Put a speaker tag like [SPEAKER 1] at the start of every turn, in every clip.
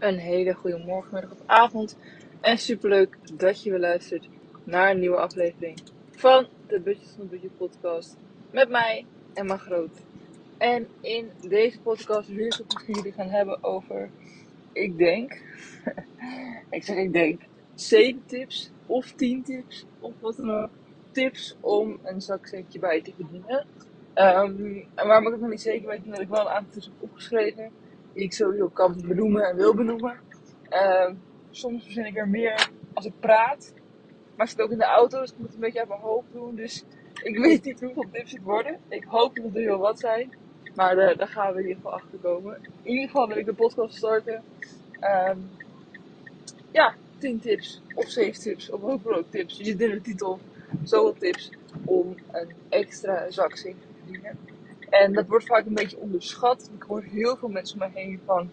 [SPEAKER 1] Een hele goede morgen, middag of avond. En superleuk dat je weer luistert naar een nieuwe aflevering van de Budget van Budget podcast. Met mij, Emma Groot. En in deze podcast wil ik het met jullie gaan hebben over, ik denk, ik zeg ik denk, 7 tips of 10 tips of wat dan ook. Tips om een zakcentje bij te verdienen. Um, en waarom ik het nog niet zeker weet, dat ik wel een aantal tips heb opgeschreven die ik sowieso kan benoemen en wil benoemen. Uh, soms verzin ik er meer als ik praat. Maar ik zit ook in de auto, dus ik moet het een beetje uit mijn hoofd doen. Dus ik weet niet hoeveel tips het worden. Ik hoop dat er heel wat zijn. Maar uh, daar gaan we in ieder geval achter komen. In ieder geval wil ik de podcast starten. Um, ja, 10 tips of 7 tips of hoeveel ook tips. Je zit in de titel. Zoveel tips om een extra zak te verdienen. En dat wordt vaak een beetje onderschat. Ik hoor heel veel mensen om me heen van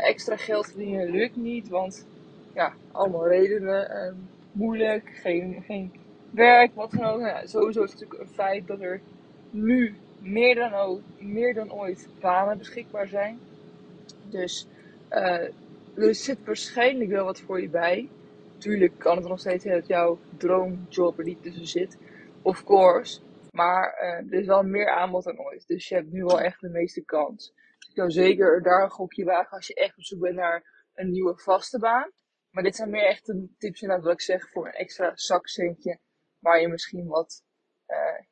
[SPEAKER 1] extra geld verdienen lukt niet. Want ja, allemaal redenen. Uh, moeilijk, geen, geen werk, wat dan ook. Nou, sowieso is het natuurlijk een feit dat er nu meer dan, ook, meer dan ooit banen beschikbaar zijn. Dus uh, er zit waarschijnlijk wel wat voor je bij. Tuurlijk kan het nog steeds zijn dat jouw droomjob er niet tussen zit. Of course. Maar uh, er is wel meer aanbod dan ooit. Dus je hebt nu wel echt de meeste kans. Ik zou zeker daar een gokje wagen als je echt op zoek bent naar een nieuwe vaste baan. Maar dit zijn meer echt de tips inderdaad wat ik zeg voor een extra zakcentje. Waar je misschien wat, uh,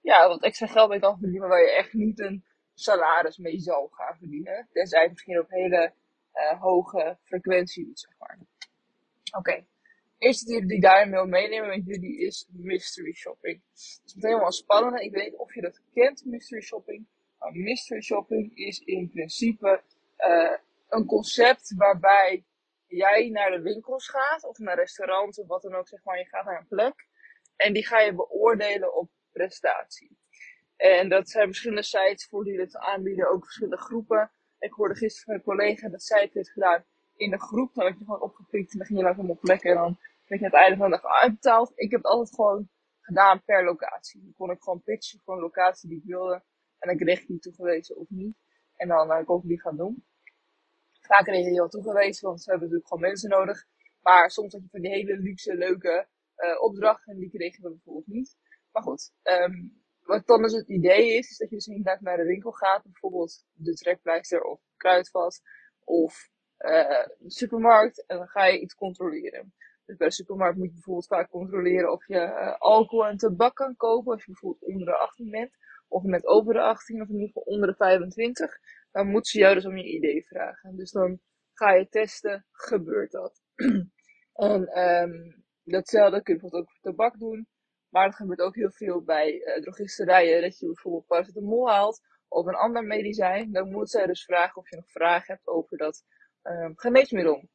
[SPEAKER 1] ja, wat extra geld mee kan verdienen. Waar je echt niet een salaris mee zal gaan verdienen. Tenzij misschien op hele uh, hoge frequentie doet, zeg maar. Oké. Eerste tip die ik daarin wil meenemen met jullie is mystery shopping. Het is meteen wel spannend. Ik weet niet of je dat kent, mystery shopping. Maar mystery shopping is in principe uh, een concept waarbij jij naar de winkels gaat of naar restaurants of wat dan ook, zeg maar. Je gaat naar een plek en die ga je beoordelen op prestatie. En dat zijn verschillende sites voor die het aanbieden, ook verschillende groepen. Ik hoorde gisteren van een collega dat zij het heeft gedaan in de groep. Dan werd je gewoon opgepikt en dan ging je langzaam op plekken en dan werd je aan het einde van de dag uitbetaald. Ik heb het altijd gewoon gedaan per locatie. Dan kon ik gewoon pitchen voor een locatie die ik wilde. En dan kreeg ik die toegewezen of niet. En dan uh, kon ik die gaan doen. Vaak kreeg je die al toegewezen, want ze hebben natuurlijk gewoon mensen nodig. Maar soms had je van die hele luxe, leuke uh, opdrachten en die kregen we bijvoorbeeld niet. Maar goed, um, wat dan dus het idee is, is dat je dus inderdaad naar de winkel gaat. Bijvoorbeeld de trekpleister of kruidvat of de supermarkt. En dan ga je iets controleren. Dus bij de supermarkt moet je bijvoorbeeld vaak controleren of je uh, alcohol en tabak kan kopen. Als je bijvoorbeeld onder de 18 bent. Of net over de 18 of in ieder geval onder de 25. Dan moeten ze jou dus om je idee vragen. Dus dan ga je testen, gebeurt dat? en um, datzelfde kun je bijvoorbeeld ook voor tabak doen. Maar het gebeurt ook heel veel bij uh, drogisterijen. Dat je bijvoorbeeld paracetamol haalt of een ander medicijn. Dan moet zij dus vragen of je nog vragen hebt over dat geneesmiddel.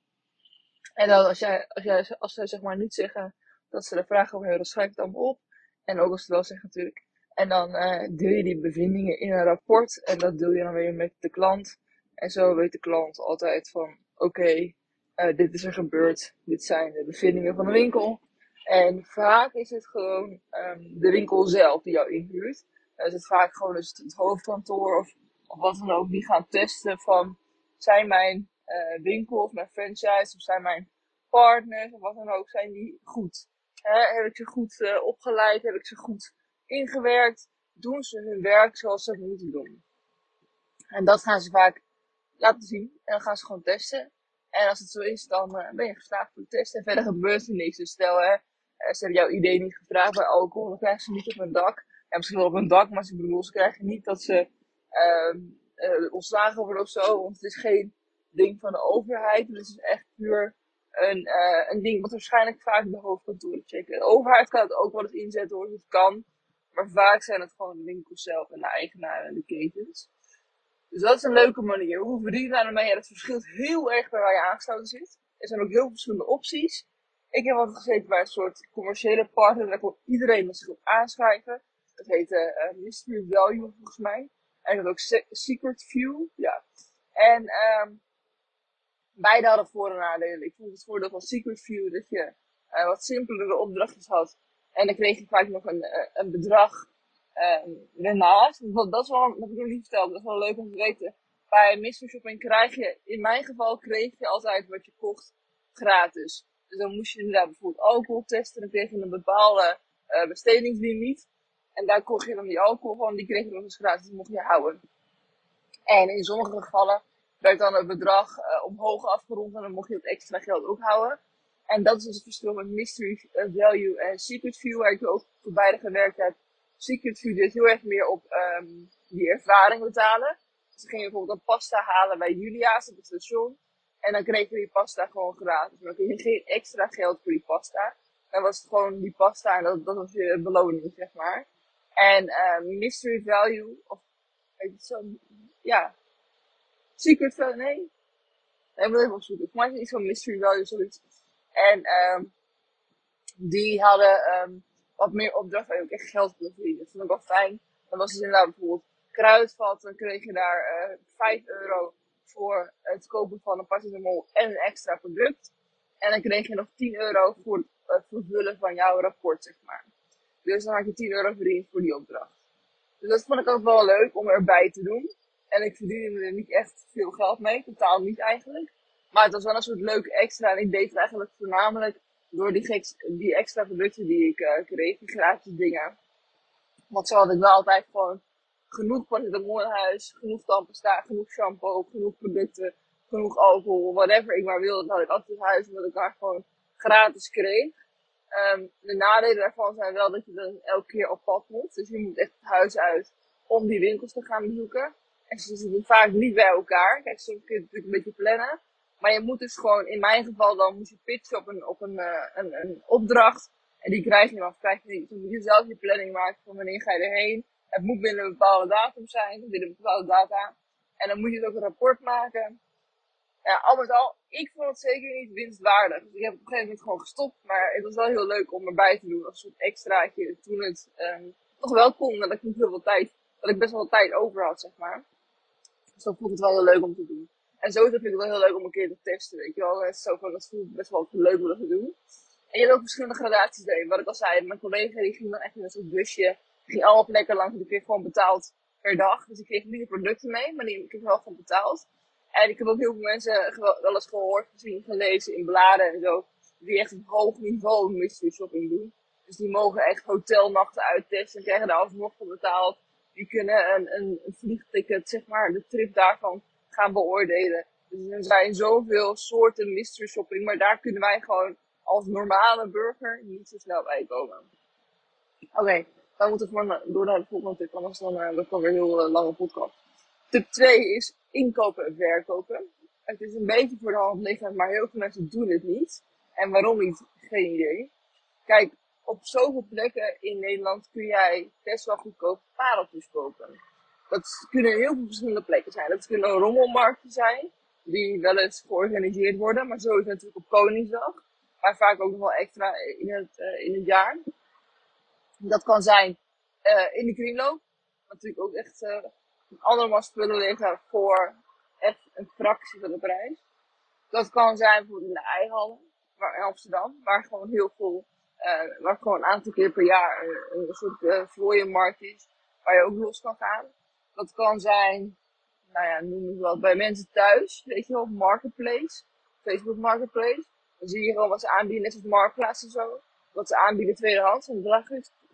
[SPEAKER 1] En dan als, jij, als, jij, als zij zeg maar niet zeggen dat ze er vragen over hebben, schrijf het allemaal op. En ook als ze wel zeggen natuurlijk. En dan uh, deel je die bevindingen in een rapport. En dat deel je dan weer met de klant. En zo weet de klant altijd van, oké, uh, dit is er gebeurd. Dit zijn de bevindingen van de winkel. En vaak is het gewoon um, de winkel zelf die jou inhuurt. Dan is het vaak gewoon dus het hoofdkantoor of, of wat dan ook die gaan testen van, zijn mijn uh, winkel of mijn franchise of zijn mijn partners of wat dan ook, zijn die goed? He, heb ik ze goed uh, opgeleid? Heb ik ze goed ingewerkt? Doen ze hun werk zoals ze moeten doen? En dat gaan ze vaak laten zien en dan gaan ze gewoon testen. En als het zo is, dan uh, ben je geslaagd voor de test en verder gebeurt er niks. Dus stel, ze hebben jouw idee niet gevraagd bij alcohol, dan krijgen ze niet op een dak. Ja, misschien wel op een dak, maar ze bedoel, ze krijgen niet dat ze uh, ontslagen worden of zo, want het is geen ding van de overheid. Dus het is echt puur een, uh, een ding wat waarschijnlijk vaak de hoofdkantoren checken. De overheid kan het ook wel eens inzetten hoor, het kan. Maar vaak zijn het gewoon de winkels zelf en de eigenaren en de ketens. Dus dat is een leuke manier. Hoe verdien je daar nou mee? Ja, dat verschilt heel erg bij waar je aangesloten zit. Er zijn ook heel verschillende opties. Ik heb altijd gezeten bij een soort commerciële partner. Daar kon iedereen zich op aanschrijven. Dat heette uh, Mystery Value volgens mij. En dat ook Secret View. Ja. En um, beide hadden voor- en nadelen. Ik vond het voordeel van Secret View dat je uh, wat simpelere opdrachtjes had. En dan kreeg je vaak nog een, uh, een bedrag uh, ernaast. Dat, dat is wel, dat ik nog niet verteld, dat is wel leuk om te weten. bij mystery shopping krijg je, in mijn geval kreeg je altijd wat je kocht gratis. Dus dan moest je inderdaad bijvoorbeeld alcohol testen, dan kreeg je een bepaalde uh, bestedingslimiet. En daar kocht je dan die alcohol van, die kreeg je nog eens gratis, die mocht je houden. En in sommige gevallen werd dan het bedrag uh, omhoog afgerond en dan mocht je het extra geld ook houden. En dat is dus het verschil met Mystery Value en Secret View, waar ik ook voor beide gewerkt heb. Secret View deed heel erg meer op um, die ervaring betalen. Dus dan ging bijvoorbeeld een pasta halen bij Julia's op het station. En dan kreeg je die pasta gewoon gratis. Maar dan kreeg je geen extra geld voor die pasta. Dan was het gewoon die pasta en dat, dat was je beloning, zeg maar. En uh, Mystery Value, of het zo? Ja. Secret Value, nee. Nee, moet even opzoeken. Ik maak iets van Mystery Value, zoiets. En um, die hadden um, wat meer opdrachten waar je ook echt geld kon verdienen. Dat vond ik wel fijn. Dan was het inderdaad bijvoorbeeld kruidvat. Dan kreeg je daar uh, 5 euro voor het kopen van een paracetamol en een extra product. En dan kreeg je nog 10 euro voor het vervullen van jouw rapport, zeg maar. Dus dan had je 10 euro verdiend voor die opdracht. Dus dat vond ik ook wel leuk om erbij te doen. En ik verdiende er niet echt veel geld mee, totaal niet eigenlijk. Maar het was wel een soort leuk extra. En ik deed het eigenlijk voornamelijk door die, die extra producten die ik uh, kreeg, die gratis dingen. Want zo had ik wel altijd gewoon genoeg paracetamol in huis, genoeg tandpasta, genoeg shampoo, genoeg producten, genoeg alcohol, whatever ik maar wilde, dat had ik altijd in huis, omdat ik daar gewoon gratis kreeg. Um, de nadelen daarvan zijn wel dat je dan elke keer op pad moet. Dus je moet echt het huis uit om die winkels te gaan bezoeken. En ze zitten vaak niet bij elkaar. Kijk, soms kun je het natuurlijk een beetje plannen. Maar je moet dus gewoon, in mijn geval dan, moet je pitchen op een, op een, uh, een, een opdracht. En die krijg je dan, krijg je niet. Dus dan moet je zelf je planning maken van wanneer ga je erheen. Het moet binnen een bepaalde datum zijn, binnen een bepaalde data. En dan moet je dus ook een rapport maken. Ja, al al, ik vond het zeker niet winstwaardig. Dus ik heb op een gegeven moment gewoon gestopt. Maar het was wel heel leuk om erbij te doen als soort extraatje. Toen het um, nog wel kon, dat ik niet heel veel tijd, dat ik best wel wat tijd over had, zeg maar. Dus dan vond ik het wel heel leuk om te doen. En sowieso vind ik het wel heel leuk om een keer te testen, weet je wel. Zo van, dat voelt best wel leuk om dat te doen. En je hebt ook verschillende gradaties erin. Wat ik al zei, mijn collega die ging dan echt in soort busje ging allemaal plekken langs. Die kreeg gewoon betaald per dag. Dus ik kreeg niet de producten mee, maar die kreeg wel gewoon betaald. En ik heb ook heel veel mensen wel eens gehoord, misschien gelezen in bladen en zo. Die echt op hoog niveau mystery shopping doen. Dus die mogen echt hotelnachten uittesten en krijgen daar alsnog voor betaald. Die kunnen een, vliegticket, zeg maar, de trip daarvan gaan beoordelen. Dus er zijn zoveel soorten mystery shopping, maar daar kunnen wij gewoon als normale burger niet zo snel bij komen. Oké, okay, we moeten voor, door naar de volgende tip, anders dan uh, wordt het weer een heel uh, lange podcast. Tip 2 is inkopen en verkopen. Het is een beetje voor de hand liggend, maar heel veel mensen doen het niet. En waarom niet? Geen idee. Kijk, op zoveel plekken in Nederland kun jij best wel goedkoop pareltjes kopen. Dat kunnen heel veel verschillende plekken zijn. Dat kunnen rommelmarkten zijn, die wel eens georganiseerd worden, maar sowieso natuurlijk op Koningsdag. Maar vaak ook nog wel extra in het, uh, in het jaar. Dat kan zijn uh, in de kringloop. Natuurlijk ook echt uh, allemaal spullen liggen voor echt een fractie van de prijs. Dat kan zijn bijvoorbeeld in de eihallen in Amsterdam, waar gewoon heel veel, uh, waar gewoon een aantal keer per jaar een, soort uh, markt is, waar je ook los kan gaan. Dat kan zijn, nou ja, noem het wel, bij mensen thuis, weet je wel, Marketplace, Facebook Marketplace. Dan zie je gewoon wat ze aanbieden, net als Marktplaats en zo. Wat ze aanbieden tweedehands en bedrag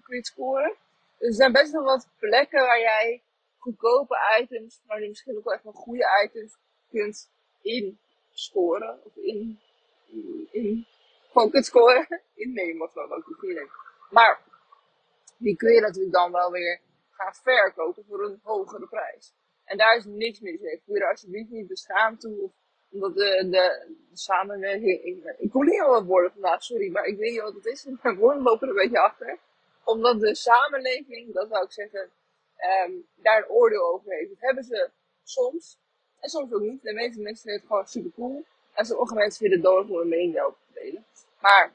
[SPEAKER 1] kun scoren. Dus er zijn best wel wat plekken waar jij goedkope items, maar die misschien ook wel echt wel goede items kunt inscoren. Of in, in scoren. Innemen of zo, ook goede Maar die kun je natuurlijk dan wel weer gaan verkopen voor een hogere prijs. En daar is niks mis mee. Voer er alsjeblieft niet beschaamd toe. Omdat de, de, de. Ik, ik kom niet heel woorden vandaag, sorry, maar ik weet niet wat het is. Mijn woorden lopen er een beetje achter. Omdat de samenleving, dat zou ik zeggen, um, daar een oordeel over heeft. Dat hebben ze soms. En soms ook niet. De meeste mensen vinden het gewoon super cool. En sommige mensen vinden het dood om een mening. Maar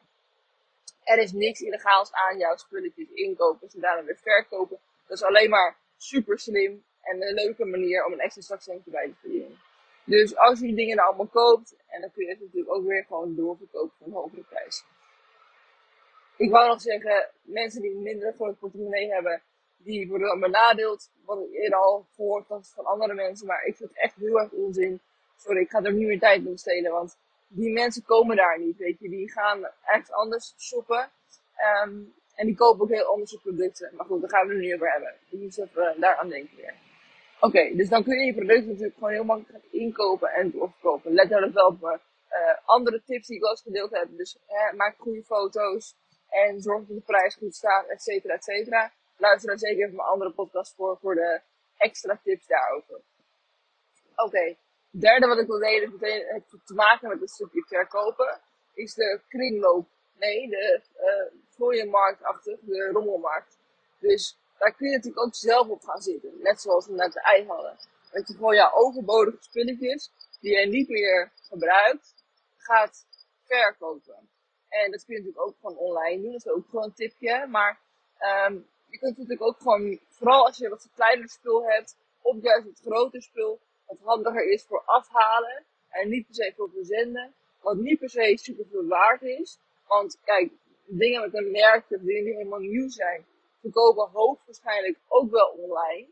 [SPEAKER 1] er is niks illegaals aan jouw spulletjes inkopen en daarna weer verkopen. Dat is alleen maar super slim en een leuke manier om een extra zakcentje bij te verdienen. Dus als je die dingen dan allemaal koopt, en dan kun je het natuurlijk ook weer gewoon doorverkopen voor een hogere prijs. Ik wou nog zeggen, mensen die minder groot portemonnee hebben, die worden dan benadeeld. Wat ik eerder al gehoord had van andere mensen. Maar ik vind het echt heel erg onzin. Sorry, ik ga er niet meer tijd in besteden. Want die mensen komen daar niet, weet je. Die gaan echt anders shoppen. Ehm, en die kopen ook heel andere producten. Maar goed, daar gaan we het nu over hebben. Ik moet even daaraan denken weer. Oké, dus dan kun je je product natuurlijk gewoon heel makkelijk gaan inkopen en doorverkopen. Let daar wel op uh, andere tips die ik wel eens gedeeld heb. Dus uh, maak goede foto's en zorg dat de prijs goed staat, et cetera, et cetera. Luister dan zeker even mijn andere podcast voor, voor de extra tips daarover. Oké, derde wat ik wil delen, meteen heeft te maken met het stukje verkopen, is de kringloop. Nee, de uh, vlooienmarktachtig, de rommelmarkt. Dus daar kun je natuurlijk ook zelf op gaan zitten. Net zoals we net de ei hadden. Dat je gewoon jouw overbodige spulletjes, die je niet meer gebruikt, gaat verkopen. En dat kun je natuurlijk ook gewoon online doen. Dat is ook gewoon een tipje. Maar um, je kunt natuurlijk ook gewoon, vooral als je wat kleiner spul hebt, of juist het groter spul, wat handiger is voor afhalen. En niet per se voor verzenden. Wat niet per se super veel waard is. Want kijk, dingen met een merk, dingen die helemaal nieuw zijn, verkopen hoogstwaarschijnlijk ook wel online.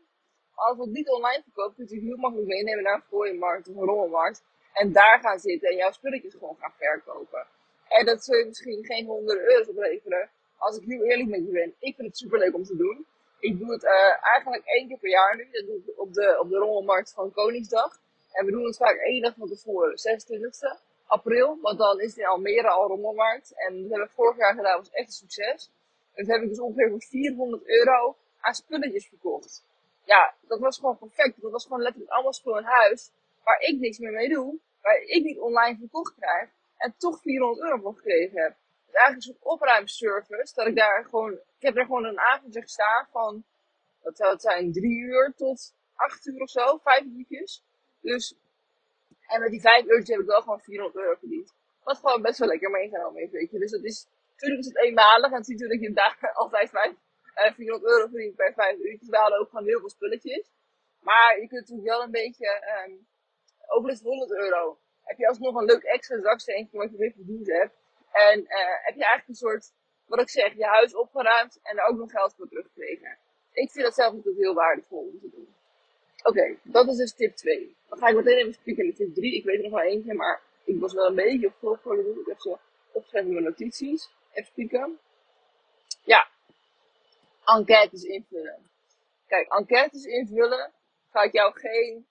[SPEAKER 1] Als we het niet online verkopen, kun je het heel makkelijk meenemen naar een gooienmarkt of een rommelmarkt. En daar gaan zitten en jouw spulletjes gewoon gaan verkopen. En dat zul je misschien geen honderden euro's opleveren. Als ik heel eerlijk met je ben, ik vind het super leuk om te doen. Ik doe het uh, eigenlijk één keer per jaar nu. Dat doe ik op de, op de rommelmarkt van Koningsdag. En we doen het vaak één dag van tevoren, 26 april. Want dan is het in Almere al rommelmarkt. En dat hebben we vorig jaar gedaan, was echt een succes. En toen heb ik dus ongeveer voor 400 euro aan spulletjes verkocht. Ja, dat was gewoon perfect. Dat was gewoon letterlijk allemaal spullen in huis. Waar ik niks meer mee doe. Waar ik niet online verkocht krijg. En toch 400 euro voor gekregen heb. Is eigenlijk een soort opruimservice. Dat ik daar gewoon, ik heb er gewoon een avondje gestaan van, wat zou het zijn, drie uur tot acht uur of zo. Vijf uurtjes. Dus, en met die vijf uurtjes heb ik wel gewoon 400 euro verdiend. Wat gewoon best wel lekker meegenomen heeft, weet je. Dus dat is, Natuurlijk is het eenmalig en het ziet dat je daar altijd 5, eh, 400 euro verdient per 5 uurtjes. We hadden ook gewoon heel veel spulletjes. Maar je kunt natuurlijk wel een beetje, um, ook eens 100 euro. Heb je alsnog een leuk extra zaksteentje wat je weer verdiend hebt. En uh, heb je eigenlijk een soort, wat ik zeg, je huis opgeruimd en er ook nog geld voor teruggekregen. Ik vind dat zelf natuurlijk heel waardevol om te doen. Oké, dat is dus tip 2. Dan ga ik meteen even spieken naar tip 3. Ik weet er nog wel eentje, maar ik was wel een beetje op volgorde doen. Ik heb ze opgeschreven in mijn notities even spieken. Ja, enquêtes invullen. Kijk, enquêtes invullen gaat jou geen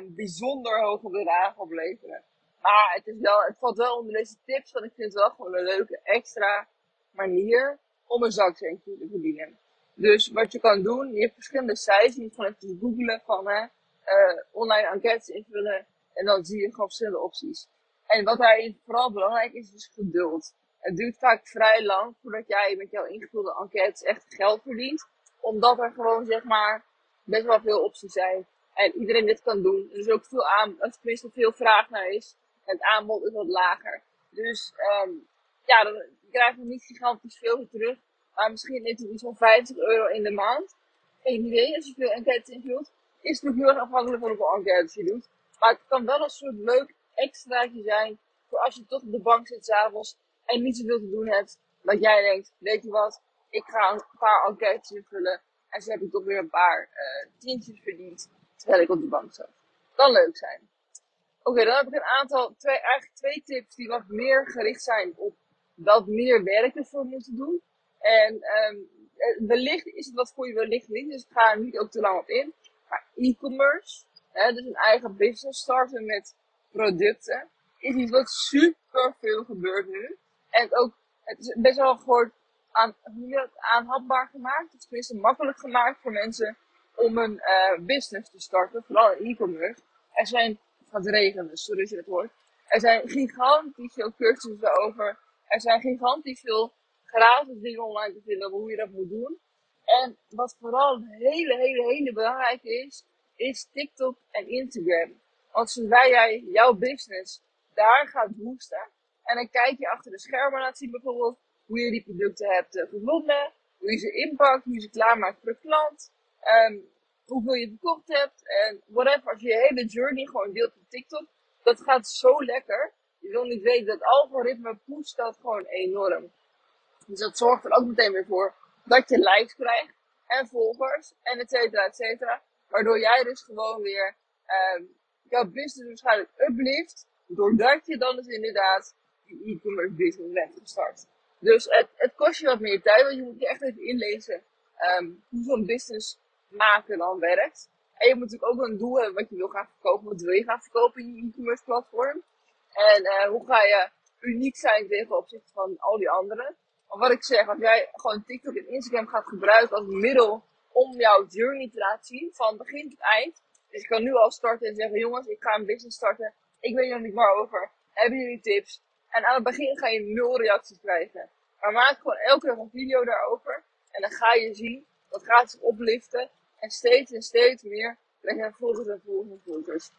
[SPEAKER 1] um, bijzonder hoge bedragen opleveren. Maar het, is wel, het valt wel onder deze tips, want ik vind het wel gewoon een leuke extra manier om een zakcentje te verdienen. Dus wat je kan doen, je hebt verschillende sites, je moet gewoon even googlen van hè, uh, online enquêtes invullen en dan zie je gewoon verschillende opties. En wat daarin vooral belangrijk is, is geduld. Het duurt vaak vrij lang voordat jij met jouw ingevulde enquêtes echt geld verdient. Omdat er gewoon, zeg maar, best wel veel opties zijn. En iedereen dit kan doen. Er is ook veel aan, tenminste veel vraag naar is. Het aanbod is wat lager. Dus, um, ja, dan krijg je niet gigantisch veel terug. Maar misschien is het iets van 50 euro in de maand. Geen idee, als je veel enquêtes invult. Is het heel erg afhankelijk van hoeveel enquêtes je doet. Maar het kan wel een soort leuk extraatje zijn. Voor als je toch op de bank zit s'avonds en niet zoveel te doen hebt, dat jij denkt, weet je wat, ik ga een paar enquêtes invullen en zo heb ik toch weer een paar uh, tientjes verdiend terwijl ik op de bank zat. Kan leuk zijn. Oké, dan heb ik een aantal, twee, eigenlijk twee tips die wat meer gericht zijn op wat meer werk ervoor moeten doen. En um, wellicht is het wat voor je, wellicht niet, dus ik ga er niet ook te lang op in. Maar e-commerce, dus een eigen business starten met producten, is iets wat super veel gebeurt nu. En ook, het is best wel gewoon aan, aanhapbaar gemaakt. Het is tenminste makkelijk gemaakt voor mensen om een uh, business te starten, vooral e-commerce. Er zijn, gaat regenen, sorry dat je het hoort. Er zijn gigantisch veel cursussen over. Er zijn gigantisch veel gratis dingen online te vinden over hoe je dat moet doen. En wat vooral hele, hele, hele belangrijk is, is TikTok en Instagram. Want zodra jij jouw business daar gaat boosten, en dan kijk je achter de schermen laat zien bijvoorbeeld hoe je die producten hebt uh, hoe je ze inpakt, hoe je ze klaarmaakt voor de klant, um, hoeveel je verkocht hebt en whatever. Als je je hele journey gewoon deelt op TikTok, dat gaat zo lekker. Je wil niet weten, dat algoritme pusht dat gewoon enorm. Dus dat zorgt er ook meteen weer voor dat je likes krijgt. en volgers en et cetera, et cetera. Waardoor jij dus gewoon weer uh, jouw business waarschijnlijk uplift. Doordat je dan dus inderdaad die e-commerce business bent gestart. Dus het, het kost je wat meer tijd, want je moet je echt even inlezen um, hoe zo'n business maken dan werkt. En je moet natuurlijk ook een doel hebben wat je wil gaan verkopen. Wat wil je gaan verkopen in je e-commerce platform? En uh, hoe ga je uniek zijn tegen opzichte van al die anderen? Maar wat ik zeg, als jij gewoon TikTok en Instagram gaat gebruiken als middel om jouw journey te laten zien, van begin tot eind. Dus je kan nu al starten en zeggen, jongens, ik ga een business starten. Ik weet nog niet meer over. Hebben jullie tips? En aan het begin ga je nul reacties krijgen. Maar maak gewoon elke dag een video daarover. En dan ga je zien, dat gaat zich opliften. En steeds en steeds meer krijg je volgers en volgers en volgers.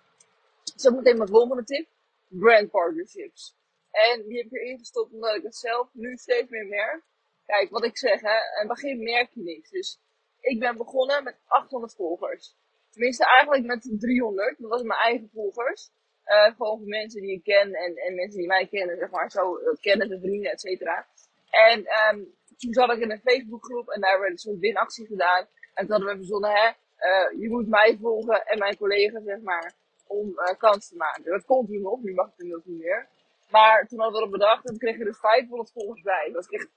[SPEAKER 1] Zo meteen mijn volgende tip. Brand partnerships. En die heb ik erin gestopt omdat ik het zelf nu steeds meer merk. Kijk, wat ik zeg, hè. In het begin merk je niks. Dus ik ben begonnen met 800 volgers. Tenminste, eigenlijk met 300. Dat was mijn eigen volgers. Uh, gewoon mensen die ik ken en, en mensen die mij kennen, zeg maar. Zo, uh, kennen de vrienden, et cetera. En um, toen zat ik in een Facebookgroep en daar werd soort winactie gedaan. En toen hadden we verzonnen, hè, uh, je moet mij volgen en mijn collega's, zeg maar, om uh, kans te maken. Dat komt nu nog, nu mag het inmiddels niet meer. Maar toen hadden we erop bedacht en toen kregen we er 500 volgers bij. Dat was echt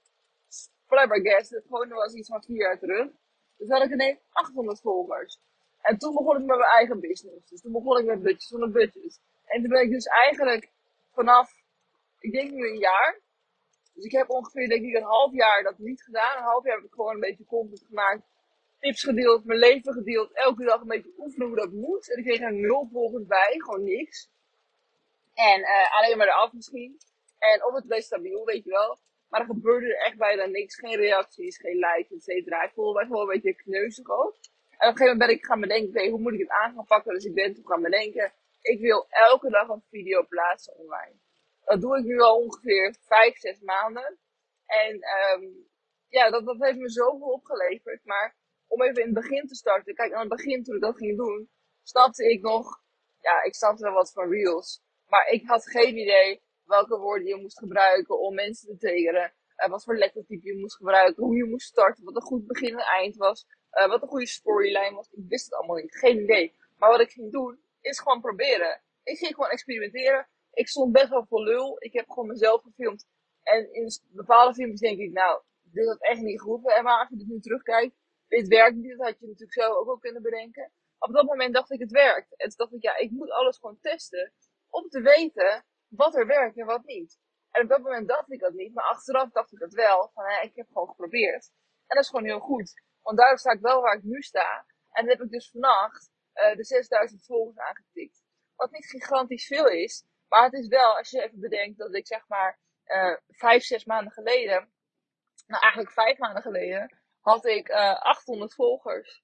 [SPEAKER 1] flabbergasted. Gewoon, dat was iets van vier jaar terug. Dus had ik ineens 800 volgers. En toen begon ik met mijn eigen business. Dus toen begon ik met budgets van een budget. En toen ben ik dus eigenlijk vanaf, ik denk nu een jaar. Dus ik heb ongeveer denk ik een half jaar dat niet gedaan. Een half jaar heb ik gewoon een beetje content gemaakt. Tips gedeeld, mijn leven gedeeld. Elke dag een beetje oefenen hoe dat moet. En ik kreeg er nul volgers bij, gewoon niks. En uh, alleen maar eraf misschien. En of het bleef stabiel, weet je wel. Maar er gebeurde er echt bijna niks. Geen reacties, geen likes, et cetera. Ik voelde me gewoon een beetje kneuzig ook. En op een gegeven moment ben ik gaan bedenken, hoe moet ik het aan gaan pakken? Dus ik ben toen gaan bedenken, ik wil elke dag een video plaatsen online. Dat doe ik nu al ongeveer 5, 6 maanden. En um, ja, dat, dat heeft me zoveel opgeleverd. Maar om even in het begin te starten. Kijk, aan het begin toen ik dat ging doen, snapte ik nog, ja, ik snapte wel wat van reels. Maar ik had geen idee welke woorden je moest gebruiken om mensen te triggeren. Uh, wat voor lettertype je moest gebruiken, hoe je moest starten, wat een goed begin en eind was. Uh, wat een goede storyline was. Ik wist het allemaal niet, geen idee. Maar wat ik ging doen, is gewoon proberen. Ik ging gewoon experimenteren. Ik stond best wel voor lul. Ik heb gewoon mezelf gefilmd. En in bepaalde filmpjes denk ik, nou, dit had echt niet gehoeven. Maar als je dit nu terugkijkt, dit werkt niet. Dat had je natuurlijk zo ook wel kunnen bedenken. Op dat moment dacht ik, het werkt. En toen dacht ik, ja, ik moet alles gewoon testen. Om te weten wat er werkt en wat niet. En op dat moment dacht ik dat niet. Maar achteraf dacht ik dat wel. Van, hè, ik heb gewoon geprobeerd. En dat is gewoon heel goed. Want daardoor sta ik wel waar ik nu sta. En dan heb ik dus vannacht uh, de 6000 volgers aangetikt. Wat niet gigantisch veel is. Maar het is wel, als je even bedenkt dat ik zeg maar uh, vijf, zes maanden geleden. Nou, eigenlijk vijf maanden geleden. Had ik uh, 800 volgers.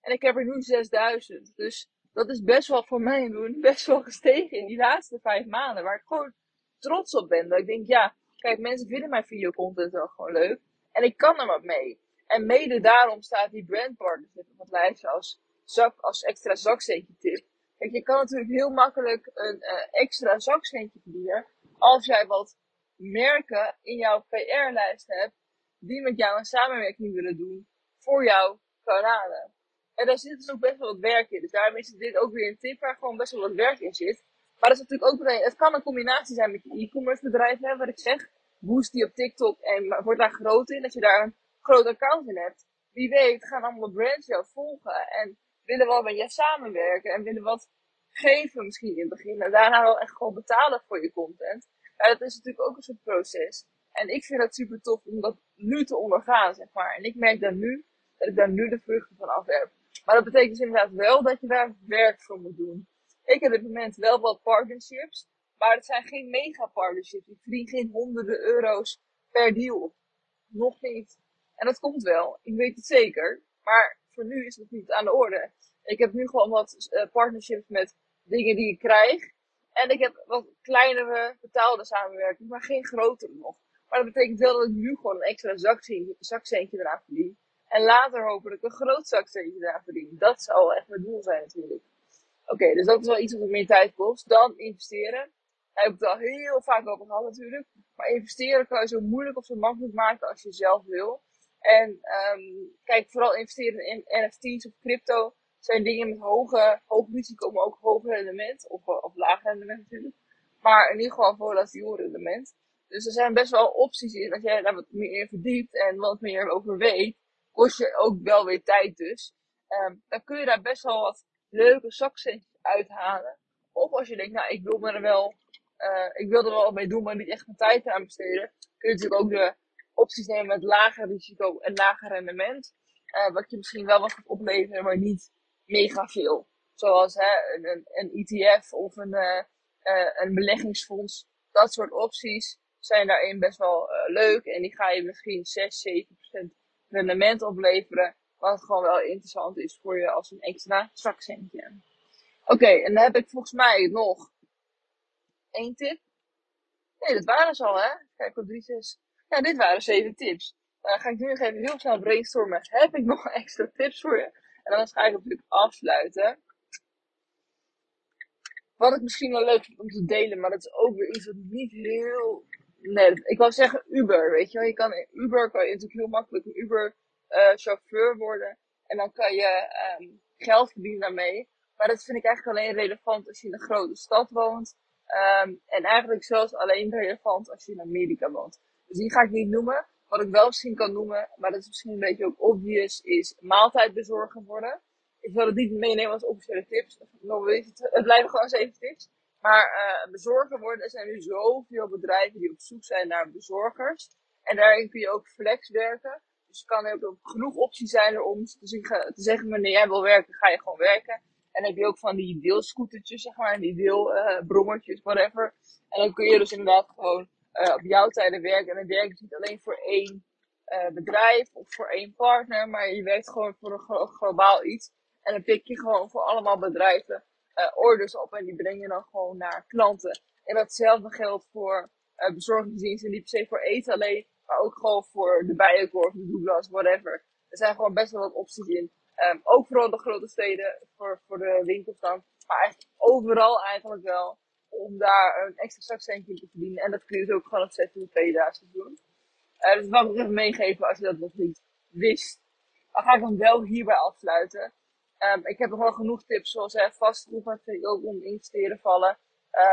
[SPEAKER 1] En ik heb er nu 6000. Dus dat is best wel voor mij doen. Best wel gestegen in die laatste vijf maanden. Waar ik gewoon trots op ben. Dat ik denk, ja, kijk, mensen vinden mijn videocontent wel gewoon leuk. En ik kan er wat mee. En mede daarom staat die brandpartnership op het lijstje als, zak, als extra zakcentje tip. Kijk, je kan natuurlijk heel makkelijk een uh, extra zakcentje verdienen. Als jij wat merken in jouw PR-lijst hebt. Die met jou een samenwerking willen doen. Voor jouw kanalen. En daar zit dus ook best wel wat werk in. Dus daarom is dit ook weer een tip waar gewoon best wel wat werk in zit. Maar dat is natuurlijk ook meteen, het kan een combinatie zijn met je e-commerce bedrijf, hè, wat ik zeg. Boost die op TikTok en wordt daar groot in. Dat je daar een groot account in hebt. Wie weet gaan allemaal brands jou volgen en willen wel met je samenwerken en willen wat geven misschien in het begin. En daarna wel echt gewoon betalen voor je content. Ja, dat is natuurlijk ook een soort proces. En ik vind het super tof om dat nu te ondergaan, zeg maar. En ik merk dan nu, dat ik daar nu de vruchten van af heb. Maar dat betekent dus inderdaad wel dat je daar werk voor moet doen. Ik heb op dit moment wel wat partnerships, maar het zijn geen mega partnerships. Ik verdien geen honderden euro's per deal. Nog niet. En dat komt wel. Ik weet het zeker. Maar voor nu is het niet aan de orde. Ik heb nu gewoon wat uh, partnerships met dingen die ik krijg. En ik heb wat kleinere betaalde samenwerking, maar geen grotere nog. Maar dat betekent wel dat ik nu gewoon een extra zakcentje, zakcentje eraan verdien. En later hopelijk een groot zakcentje eraan verdien. Dat zou echt mijn doel zijn natuurlijk. Oké, dus dat is wel iets wat meer tijd kost. Dan investeren. Daar heb ik het al heel vaak over gehad natuurlijk. Maar investeren kan je zo moeilijk of zo makkelijk maken als je zelf wil. En um, kijk, vooral investeren in NFT's of crypto zijn dingen met hoge, hoog risico, maar ook hoog rendement. Of, of laag rendement natuurlijk. Maar in ieder geval volatiel rendement. Dus er zijn best wel opties in. Als jij daar wat meer in verdiept en wat meer over weet, kost je ook wel weer tijd dus. Um, dan kun je daar best wel wat leuke zakcentjes uithalen. Of als je denkt, nou, ik wil er wel, uh, ik wil er wel mee doen, maar niet echt mijn tijd aan besteden. Kun je natuurlijk ook de opties nemen met lager risico en lager rendement. Uh, wat je misschien wel wat gaat opleveren, maar niet mega veel. Zoals hè, een, een ETF of een, uh, een beleggingsfonds. Dat soort opties zijn daarin best wel leuk. En die ga je misschien 6, 7% rendement opleveren. Wat gewoon wel interessant is voor je als een extra zakcentje. Oké, en dan heb ik volgens mij nog één tip. Nee, dat waren ze al, hè? Kijk op 3, 6. Ja, dit waren zeven tips. Dan ga ik nu nog even heel snel brainstormen. Heb ik nog extra tips voor je? En dan ga ik natuurlijk afsluiten. Wat ik misschien wel leuk vind om te delen, maar dat is ook weer iets wat niet heel. Nee, ik wou zeggen Uber, weet je wel. Je kan in Uber kan je natuurlijk heel makkelijk een Uber uh, chauffeur worden. En dan kan je um, geld verdienen daarmee. Maar dat vind ik eigenlijk alleen relevant als je in een grote stad woont. Um, en eigenlijk zelfs alleen relevant als je in Amerika woont. Dus die ga ik niet noemen. Wat ik wel misschien kan noemen, maar dat is misschien een beetje ook obvious, is maaltijdbezorger worden. Ik wil het niet meenemen als officiële tips. Het, het blijven gewoon zeven tips. Maar uh, bezorger worden, er zijn nu zoveel bedrijven die op zoek zijn naar bezorgers. En daarin kun je ook flex werken. Dus er kan ook genoeg opties zijn er om te zeggen, te zeggen wanneer jij wil werken, ga je gewoon werken. En dan heb je ook van die deelscootertjes, zeg maar, die deelbrommertjes, uh, whatever. En dan kun je dus inderdaad gewoon uh, op jouw tijden werken. En dan werk je niet alleen voor één uh, bedrijf of voor één partner, maar je werkt gewoon voor een glo globaal iets. En dan pik je gewoon voor allemaal bedrijven uh, orders op en die breng je dan gewoon naar klanten. En datzelfde geldt voor bezorgingsdiensten, niet per se voor eten alleen, maar ook gewoon voor de Bijenkorf, de Douglas, whatever. Er zijn gewoon best wel wat opties in. Um, ook vooral de grote steden voor, voor de winkels dan. Maar eigenlijk overal eigenlijk wel. Om daar een extra zakcentje te verdienen. En dat kun je dus ook gewoon op 6 dagen doen. Dus dat wil ik even meegeven als je dat nog niet wist. Dan ga ik dan wel hierbij afsluiten. Um, ik heb nog wel genoeg tips, zoals hè, vastgoed, maar vind ik ook om investeren vallen.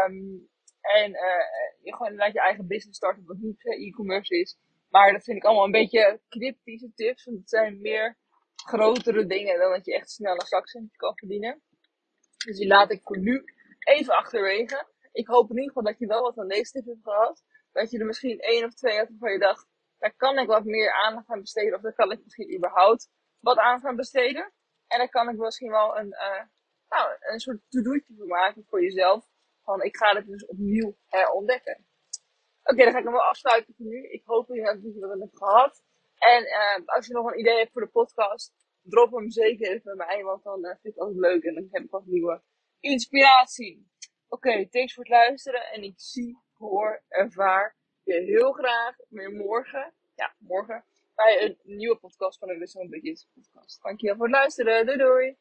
[SPEAKER 1] Um, en uh, je gewoon inderdaad je eigen business starten, wat niet e-commerce is. Maar dat vind ik allemaal een beetje cryptische tips, want het zijn meer grotere dingen dan dat je echt snel een zakcentje kan verdienen. Dus die laat ik voor nu even achterwege. Ik hoop in ieder geval dat je wel wat aan deze tip hebt gehad. Dat je er misschien één of twee hebt waarvan je dacht, daar kan ik wat meer aandacht aan besteden. Of daar kan ik misschien überhaupt wat aan gaan besteden. En daar kan ik misschien wel een, uh, nou, een soort to-do'tje voor maken voor jezelf. Van ik ga het dus opnieuw herontdekken. Oké, dan ga ik hem wel afsluiten voor nu. Ik hoop dat je het wat hebt gehad. En uh, als je nog een idee hebt voor de podcast, drop hem zeker even bij mij, want dan uh, vind ik het altijd leuk en dan heb ik wat nieuwe inspiratie. Oké, thanks voor het luisteren en ik zie, hoor, ervaar je heel graag weer morgen, ja, morgen, bij een nieuwe podcast van de Wissel Budget podcast. Dankjewel voor het luisteren, doei doei!